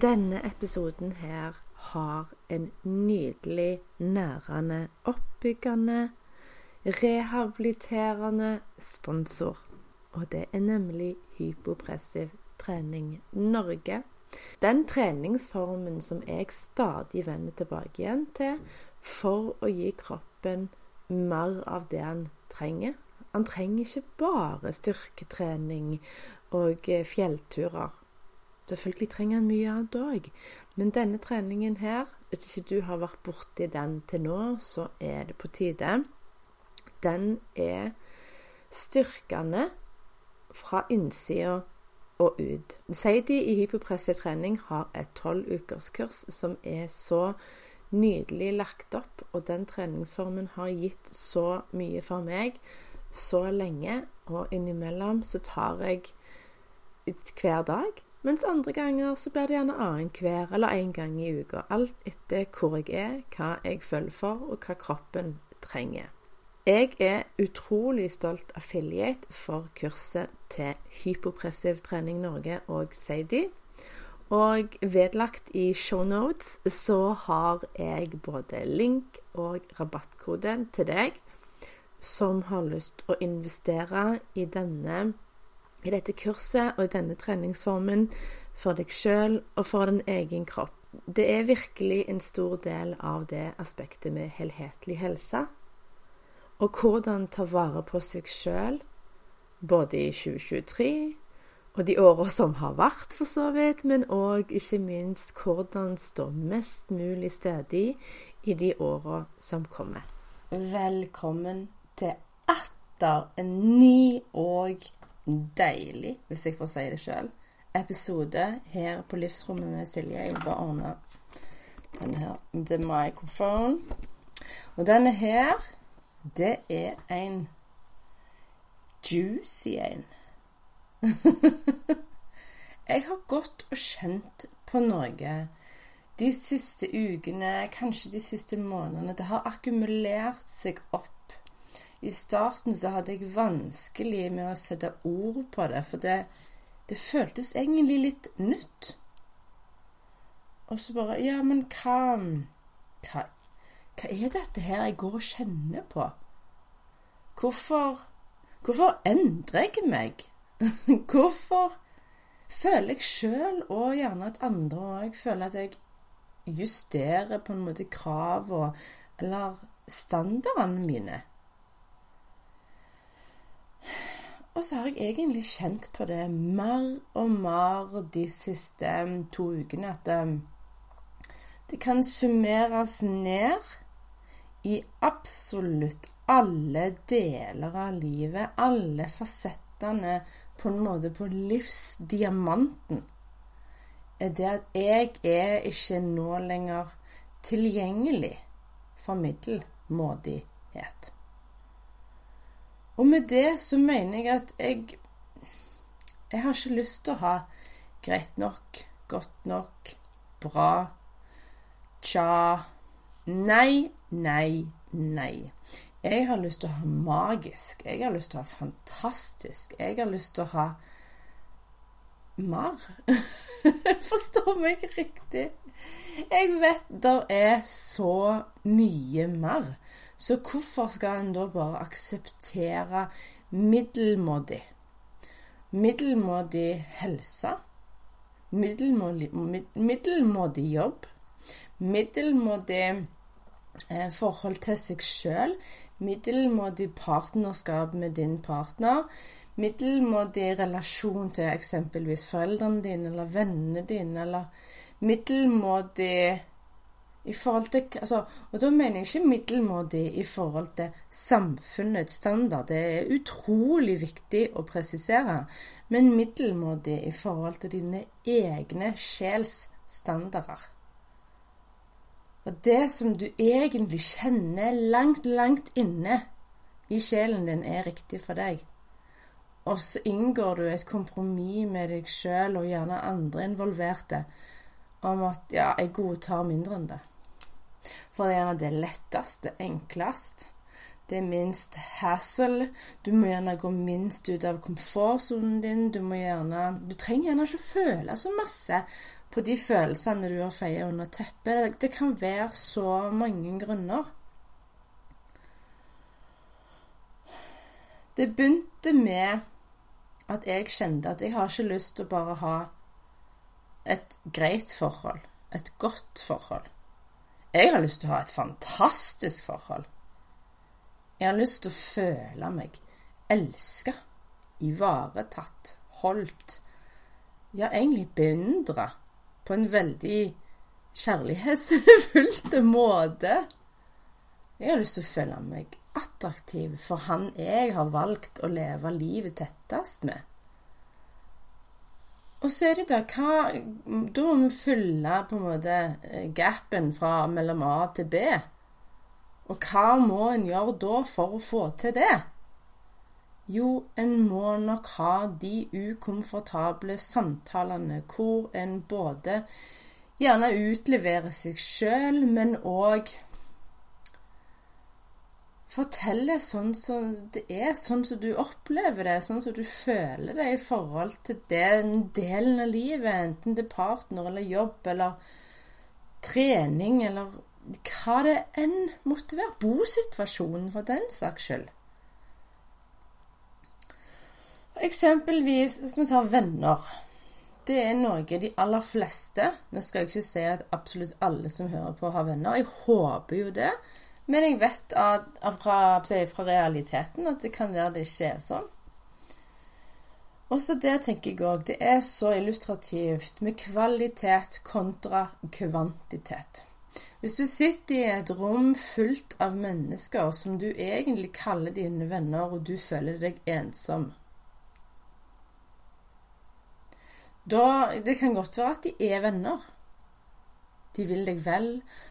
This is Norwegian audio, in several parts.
Denne episoden her har en nydelig, nærende, oppbyggende, rehabiliterende sponsor. Og det er nemlig Hypopressiv trening Norge. Den treningsformen som jeg stadig vender tilbake igjen til for å gi kroppen mer av det han trenger. Han trenger ikke bare styrketrening og fjellturer. Selvfølgelig trenger en mye annet òg. Men denne treningen her, hvis ikke du har vært borti den til nå, så er det på tide. Den er styrkende fra innsida og ut. Seidi i hypopressiv trening har et tolvukerskurs som er så nydelig lagt opp, og den treningsformen har gitt så mye for meg så lenge. Og innimellom så tar jeg hver dag mens andre ganger så blir det gjerne annenhver eller én gang i uka. Alt etter hvor jeg er, hva jeg føler for, og hva kroppen trenger. Jeg er utrolig stolt affiliate for kurset til Hypopressiv trening Norge og Seidi. Og vedlagt i shownotes så har jeg både link og rabattkode til deg som har lyst å investere i denne i dette kurset og i denne treningsformen for deg sjøl og for din egen kropp. Det er virkelig en stor del av det aspektet med helhetlig helse. Og hvordan ta vare på seg sjøl, både i 2023 og de åra som har vært, for så vidt, men òg ikke minst hvordan stå mest mulig stødig i de åra som kommer. Velkommen til atter en ny og deilig, hvis jeg får si det sjøl, episode her på Livsrommet med Silje. Jeg vil bare ordne denne her The Microphone. Og denne her, det er en juicy en. jeg har gått og kjent på noe de siste ukene, kanskje de siste månedene. Det har akkumulert seg opp i starten så hadde jeg vanskelig med å sette ord på det, for det, det føltes egentlig litt nytt. Og så bare Ja, men hva, hva Hva er dette her jeg går og kjenner på? Hvorfor Hvorfor endrer jeg meg? Hvorfor føler jeg sjøl, og gjerne at andre òg, føler at jeg justerer på en måte krav eller standardene mine? Og så har jeg egentlig kjent på det mer og mer de siste to ukene at det kan summeres ned i absolutt alle deler av livet, alle fasettene på en måte på livsdiamanten, er det at jeg er ikke nå lenger tilgjengelig for middelmådighet. Og med det så mener jeg at jeg Jeg har ikke lyst til å ha greit nok, godt nok, bra, tja Nei, nei, nei. Jeg har lyst til å ha magisk. Jeg har lyst til å ha fantastisk. Jeg har lyst til å ha mer. Forstår meg riktig. Jeg vet det er så mye mer. Så hvorfor skal en da bare akseptere middelmådig? Middelmådig helse? Middelmådig, jobb? Middelmådig eh, forhold til seg sjøl? Middelmådig partnerskap med din partner? Middelmådig relasjon til eksempelvis foreldrene dine eller vennene dine? Eller middelmådig I forhold til, altså, og da mener jeg ikke middelmådig i forhold til samfunnets standard. Det er utrolig viktig å presisere. Men middelmådig i forhold til dine egne sjelsstandarder. Og det som du egentlig kjenner langt, langt inne i sjelen din, er riktig for deg. Og så inngår du et kompromiss med deg sjøl og gjerne andre involverte om at ja, jeg godtar mindre enn det. For det er gjerne det letteste, enklest. Det er minst hassle. Du må gjerne gå minst ut av komfortsonen din. Du må gjerne Du trenger gjerne ikke føle så masse på de følelsene du har feiet under teppet. Det kan være så mange grunner. Det begynte med at jeg kjente at jeg har ikke lyst til å bare ha et greit forhold, et godt forhold. Jeg har lyst til å ha et fantastisk forhold. Jeg har lyst til å føle meg elska, ivaretatt, holdt, ja, egentlig beundra på en veldig kjærlighetsfullt måte. Jeg har lyst til å føle meg attraktiv for han jeg har valgt å leve livet tettest med. Og så er det da hva Da må vi fylle på en måte eh, gapen fra mellom A til B. Og hva må en gjøre da for å få til det? Jo, en må nok ha de ukomfortable samtalene hvor en både gjerne utleverer seg sjøl, men òg forteller sånn som det er, sånn som du opplever det, sånn som du føler det i forhold til den delen av livet, enten det er partner eller jobb eller trening eller hva det enn måtte være. Bosituasjonen, for den saks skyld. Eksempelvis hvis vi tar venner. Det er noe de aller fleste Nå skal jeg ikke si at absolutt alle som hører på, har venner. Jeg håper jo det. Men jeg vet at, fra, fra, realiteten at det kan være det ikke er sånn. Også det tenker jeg òg. Det er så illustrativt med kvalitet kontra kvantitet. Hvis du sitter i et rom fullt av mennesker som du egentlig kaller dine venner, og du føler deg ensom, Da, det kan godt være at de er venner. De vil deg vel,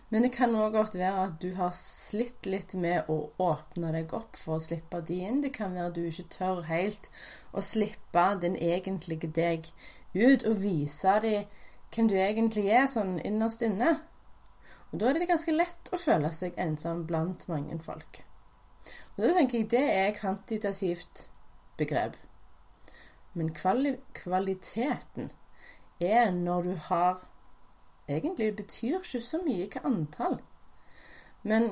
men det kan òg godt være at du har slitt litt med å åpne deg opp for å slippe de inn. Det kan være at du ikke tør helt å slippe den egentlige deg ut og vise dem hvem du egentlig er, sånn innerst inne. Og Da er det ganske lett å føle seg ensom blant mange folk. Og Da tenker jeg det er kvantitativt begrep. Men kvali kvaliteten er når du har Egentlig betyr ikke så mye hva antall, men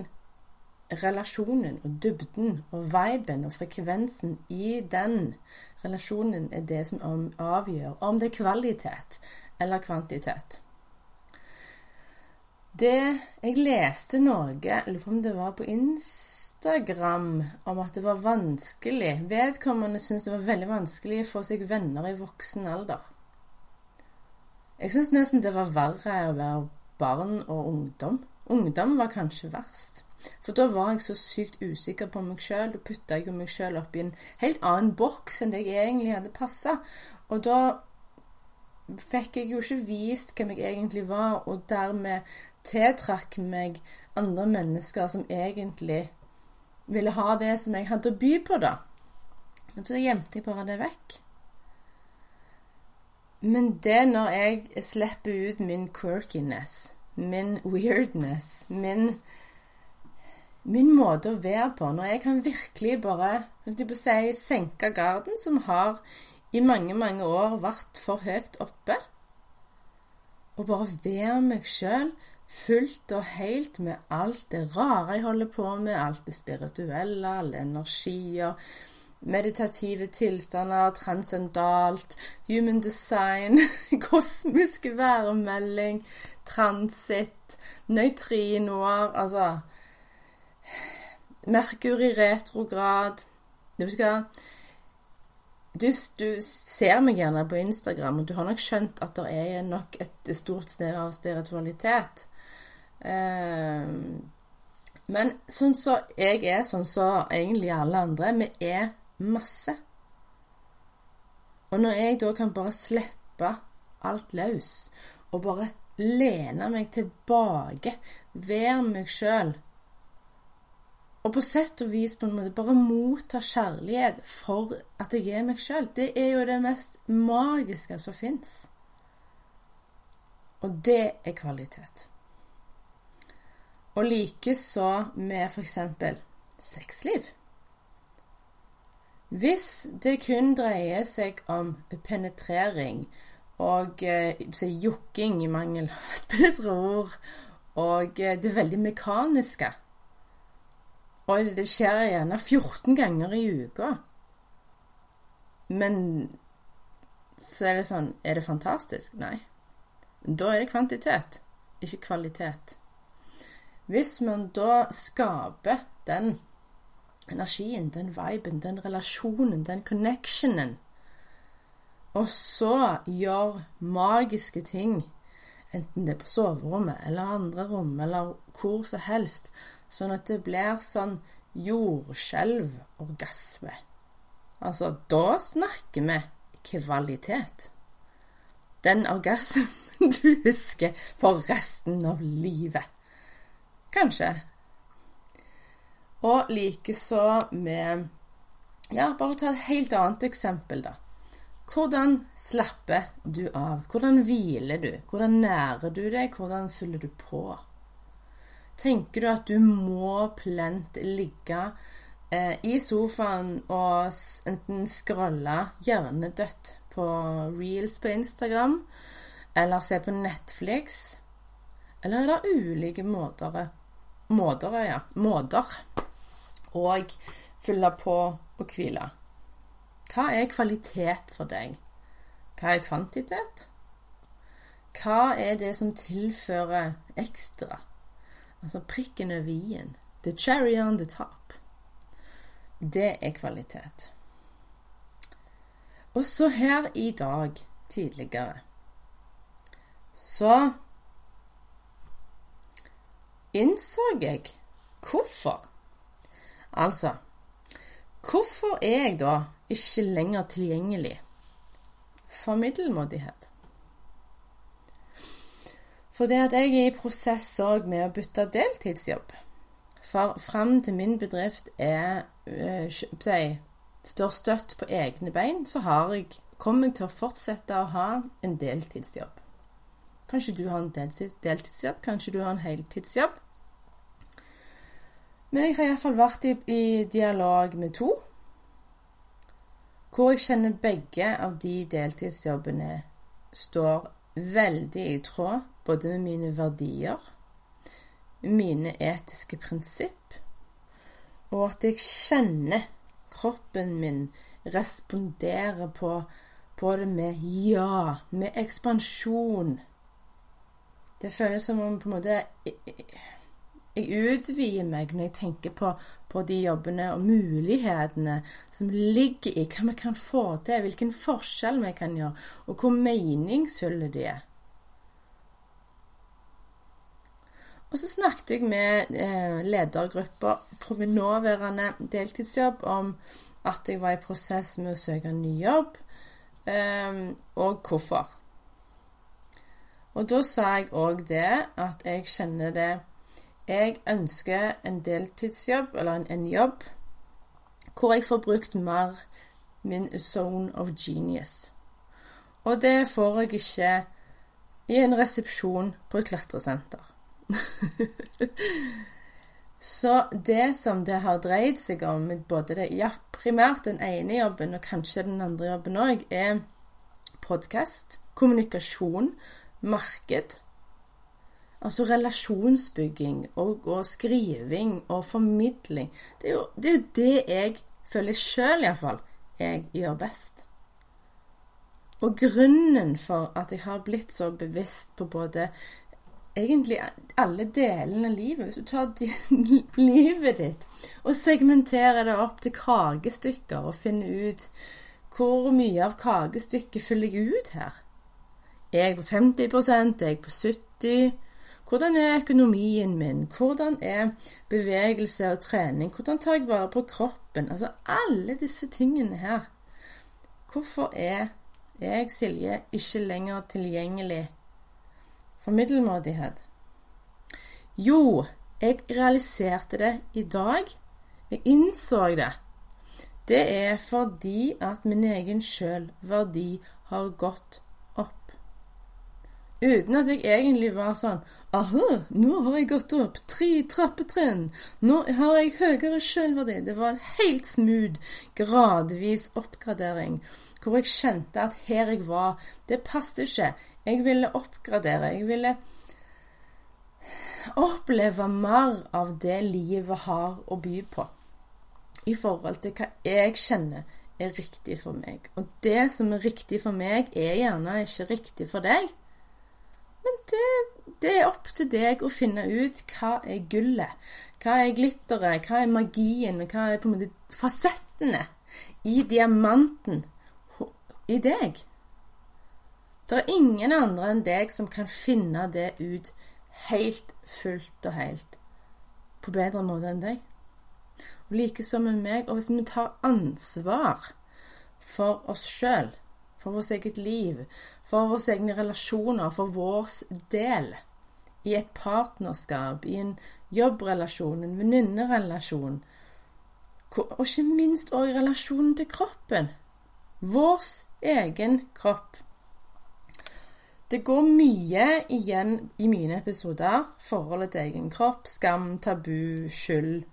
relasjonen og dybden og viben og frekvensen i den relasjonen er det som avgjør om det er kvalitet eller kvantitet. Det Jeg leste noe, lurer på om det var på Instagram, om at det var vanskelig Vedkommende syntes det var veldig vanskelig å få seg venner i voksen alder. Jeg syns nesten det var verre å være barn og ungdom. Ungdom var kanskje verst. For da var jeg så sykt usikker på meg sjøl. Da putta jeg meg sjøl opp i en helt annen boks enn det jeg egentlig hadde passa. Og da fikk jeg jo ikke vist hvem jeg egentlig var, og dermed tiltrakk meg andre mennesker som egentlig ville ha det som jeg hadde å by på, da. Men så gjemte jeg bare det vekk. Men det når jeg slipper ut min quirkiness, min weirdness, min min måte å være på, når jeg kan virkelig bare si, senke garden, som har i mange, mange år vært for høyt oppe, og bare være meg sjøl fullt og helt med alt det rare jeg holder på med, alt det spirituelle, alle energier, meditative tilstander, transcendalt, human design, kosmisk væremelding, transit, nøytrinoer Altså Merkur i retrograd Du vet hva? Du, du, ser meg gjerne på Instagram, og du har nok skjønt at det er nok et stort snev av spiritualitet. Eh, men sånn så jeg er, sånn så egentlig alle andre, vi er masse. Og når jeg da kan bare slippe alt løs, og bare lene meg tilbake, være meg sjøl og på sett og vis på en måte bare motta kjærlighet for at jeg er meg sjøl. Det er jo det mest magiske som fins. Og det er kvalitet. Og likeså med f.eks. sexliv. Hvis det kun dreier seg om penetrering og eh, jokking, i mangel av et bedre ord, og eh, det veldig mekaniske og det skjer gjerne 14 ganger i uka. Men så er det sånn Er det fantastisk? Nei. Da er det kvantitet, ikke kvalitet. Hvis man da skaper den energien, den viben, den relasjonen, den connectionen, og så gjør magiske ting, enten det er på soverommet eller andre rom eller hvor som helst, Sånn at det blir sånn jordskjelvorgasme. Altså, da snakker vi kvalitet. Den orgasmen du husker for resten av livet. Kanskje. Og likeså med Ja, bare ta et helt annet eksempel, da. Hvordan slapper du av? Hvordan hviler du? Hvordan nærer du deg? Hvordan fyller du på? Tenker du at du må plent ligge eh, i sofaen og enten scrolle hjernedødt på reels på Instagram, eller se på Netflix? Eller er det ulike måter, måter, ja, måter å fylle på og hvile? Hva er kvalitet for deg? Hva er kvantitet? Hva er det som tilfører ekstra? Altså prikken over i-en. The cherry on the top. Det er kvalitet. Og så her i dag, tidligere, så innså jeg hvorfor. Altså Hvorfor er jeg da ikke lenger tilgjengelig for middelmådighet? For det at jeg er i prosess òg med å bytte deltidsjobb. For fram til min bedrift er øh, står støtt på egne bein, så har jeg, kommer jeg til å fortsette å ha en deltidsjobb. Kanskje du har en deltidsjobb, kanskje du har en heltidsjobb. Men jeg har iallfall vært i, i dialog med to, hvor jeg kjenner begge av de deltidsjobbene står veldig i tråd både med mine verdier, mine etiske prinsipp, og at jeg kjenner kroppen min respondere på, på det med ja, med ekspansjon. Det føles som om på en måte jeg utvider meg når jeg tenker på, på, de jobbene og mulighetene som ligger i hva vi kan få til, hvilken forskjell vi kan gjøre, og hvor meningsfulle de er. Og så snakket jeg med eh, ledergrupper på min nåværende deltidsjobb om at jeg var i prosess med å søke en ny jobb, eh, og hvorfor. Og da sa jeg òg det at jeg kjenner det Jeg ønsker en deltidsjobb, eller en, en jobb, hvor jeg får brukt mer min zone of genius. Og det får jeg ikke i en resepsjon på et klatresenter. Så det som det har dreid seg om, både det, ja, primært den ene jobben og kanskje den andre jobben òg, er podkast, kommunikasjon, marked. Altså relasjonsbygging og, og skriving og formidling. Det er, jo, det er jo det jeg føler sjøl, iallfall, jeg gjør best. Og grunnen for at jeg har blitt så bevisst på både egentlig alle delene av livet. Hvis du tar livet ditt og segmenterer det opp til kakestykker og finner ut hvor mye av kakestykket fyller jeg ut her? Er jeg på 50 Er jeg på 70 Hvordan er økonomien min? Hvordan er bevegelse og trening? Hvordan tar jeg vare på kroppen? Altså alle disse tingene her. Hvorfor er jeg, Silje, ikke lenger tilgjengelig for middelmådighet? Jo, jeg realiserte det i dag. Jeg innså det. Det er fordi at min egen sjølverdi har gått. Uten at jeg egentlig var sånn Aha, nå har jeg gått opp tre trappetrinn. Nå har jeg høyere selvverdi. Det var en helt smooth, gradvis oppgradering. Hvor jeg kjente at her jeg var, det passet ikke. Jeg ville oppgradere. Jeg ville oppleve mer av det livet har å by på, i forhold til hva jeg kjenner er riktig for meg. Og det som er riktig for meg, er gjerne ikke riktig for deg. Men det, det er opp til deg å finne ut hva er gullet, hva er glitteret, hva er magien, hva er på en måte fasettene i diamanten i deg. Det er ingen andre enn deg som kan finne det ut helt, fullt og helt på bedre måte enn deg. Og likeså med meg. Og hvis vi tar ansvar for oss sjøl, for vårt eget liv, for våre egne relasjoner, for vår del i et partnerskap, i en jobbrelasjon, en venninnerelasjon, og ikke minst også i relasjonen til kroppen. Vår egen kropp. Det går mye igjen i mine episoder. Forholdet til egen kropp, skam, tabu, skyld.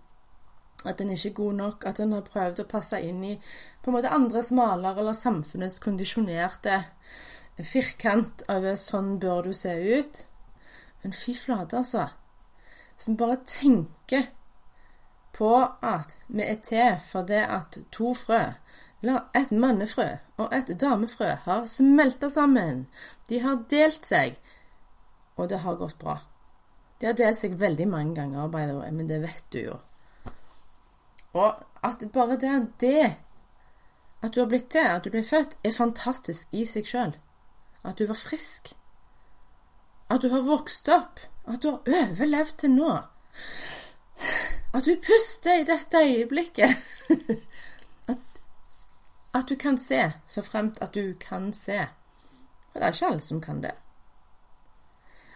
At en ikke er god nok. At en har prøvd å passe inn i på en måte andres maler eller samfunnets kondisjonerte firkant av 'sånn bør du se ut'. Men fy flate, altså. Så vi bare tenker på at vi er til for det at to frø eller et mannefrø og et damefrø har smelta sammen. De har delt seg, og det har gått bra. De har delt seg veldig mange ganger, by the way, men det vet du jo. Og at bare det det, at du har blitt det, at du ble født, er fantastisk i seg sjøl. At du var frisk. At du har vokst opp. At du har overlevd til nå. At du puster i dette øyeblikket. At du kan se, så fremt at du kan se. For det er ikke alle som kan det.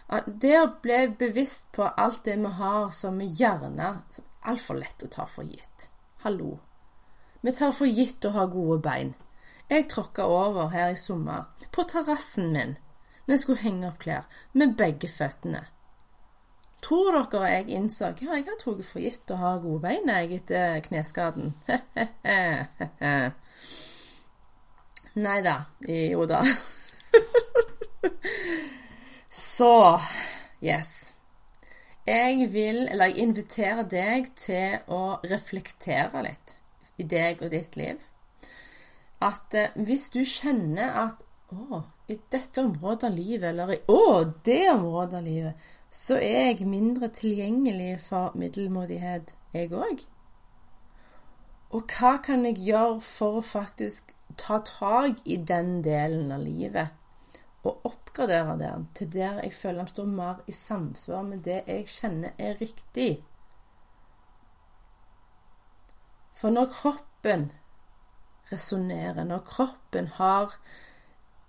At Det å bli bevisst på alt det vi har som vi gjerne er altfor lett å ta for gitt. Hallo. Vi tar for gitt å ha gode bein. Jeg tråkka over her i sommer, på terrassen min, når jeg skulle henge opp klær, med begge føttene. Tror dere jeg innså ja, jeg har tatt for gitt å ha gode bein jeg etter kneskaden? Nei da. Jo da. Så Yes. Jeg vil, eller jeg inviterer deg til å reflektere litt i deg og ditt liv. At eh, hvis du kjenner at å, i dette området av livet, eller i å, det området av livet, så er jeg mindre tilgjengelig for middelmådighet, jeg òg. Og hva kan jeg gjøre for å faktisk ta tak i den delen av livet og oppgradere den til der jeg føler den står mer i samsvar med det jeg kjenner er riktig. For når kroppen resonnerer, når kroppen har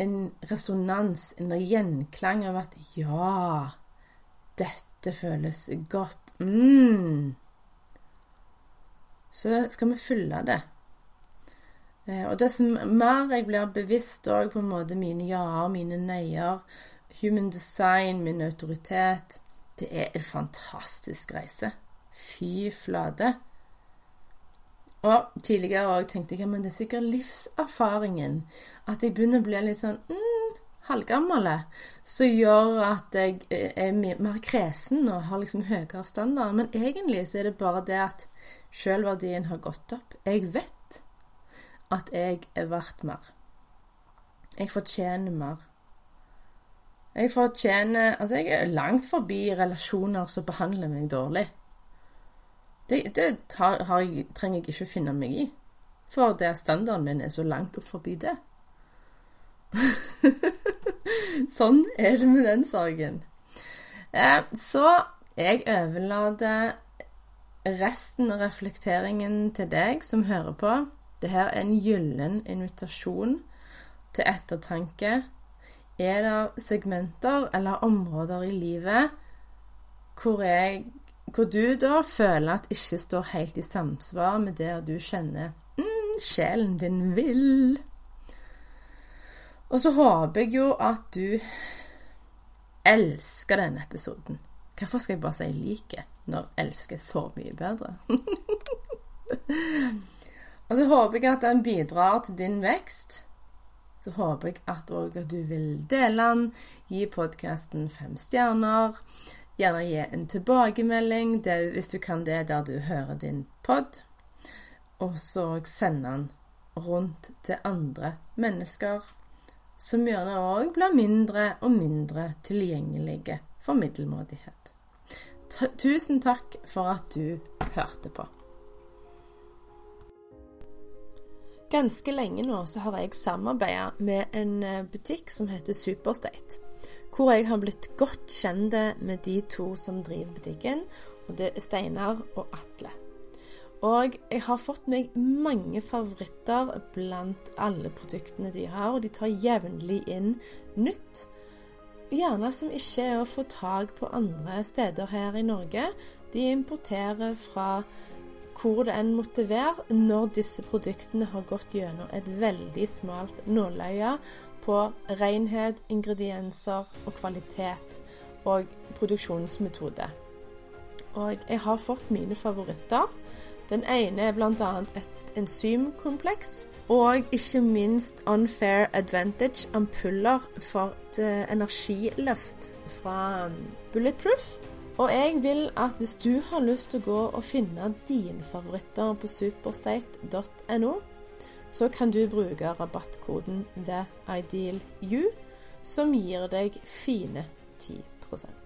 en resonans, en gjenklang av at ja, dette føles godt mm, Så skal vi fylle det. Eh, og dess mer jeg blir bevisst òg på en måte mine ja-er, mine nei-er, human design, min autoritet Det er en fantastisk reise. Fy flate. Og tidligere òg tenkte jeg men det er sikkert livserfaringen. At jeg begynner å bli litt sånn mm, halvgammel. Som gjør at jeg eh, er mer kresen og har liksom høyere standard. Men egentlig så er det bare det at sjølverdien har gått opp. Jeg vet at jeg er verdt mer. Jeg fortjener mer. Jeg fortjener Altså, jeg er langt forbi relasjoner som behandler meg dårlig. Det, det tar, jeg, trenger jeg ikke finne meg i. For det standarden min er så langt opp forbi det. sånn er det med den saken. Eh, så jeg overlater resten av reflekteringen til deg som hører på. Dette er en gyllen invitasjon til ettertanke. Er det segmenter eller områder i livet hvor, jeg, hvor du da føler at ikke står helt i samsvar med det du kjenner mm, sjelen din vil? Og så håper jeg jo at du elsker denne episoden. Hvorfor skal jeg bare si 'liker' når 'elsker' er så mye bedre? og så håper jeg at den bidrar til din vekst. Så håper jeg at òg at du vil dele den, gi podkasten fem stjerner. Gjerne gi en tilbakemelding hvis du kan det der du hører din pod. Og så sende den rundt til andre mennesker som gjerne òg blir mindre og mindre tilgjengelige for middelmådighet. Tusen takk for at du hørte på. Ganske lenge nå så har jeg samarbeida med en eh, butikk som heter Superstate. Hvor jeg har blitt godt kjent med de to som driver butikken. Og det er Steinar og Atle. Og jeg har fått meg mange favoritter blant alle produktene de har, og de tar jevnlig inn nytt. Gjerne som ikke er å få tak på andre steder her i Norge. De importerer fra hvor det enn måtte være, når disse produktene har gått gjennom et veldig smalt nåløye på renhet, ingredienser og kvalitet og produksjonsmetode. Og jeg har fått mine favoritter. Den ene er bl.a. et enzymkompleks, og ikke minst Unfair Advantage ampuller for et eh, energiløft fra um, Bulletproof. Og jeg vil at hvis du har lyst til å gå og finne dine favoritter på superstate.no, så kan du bruke rabattkoden THEIdealyou, som gir deg fine 10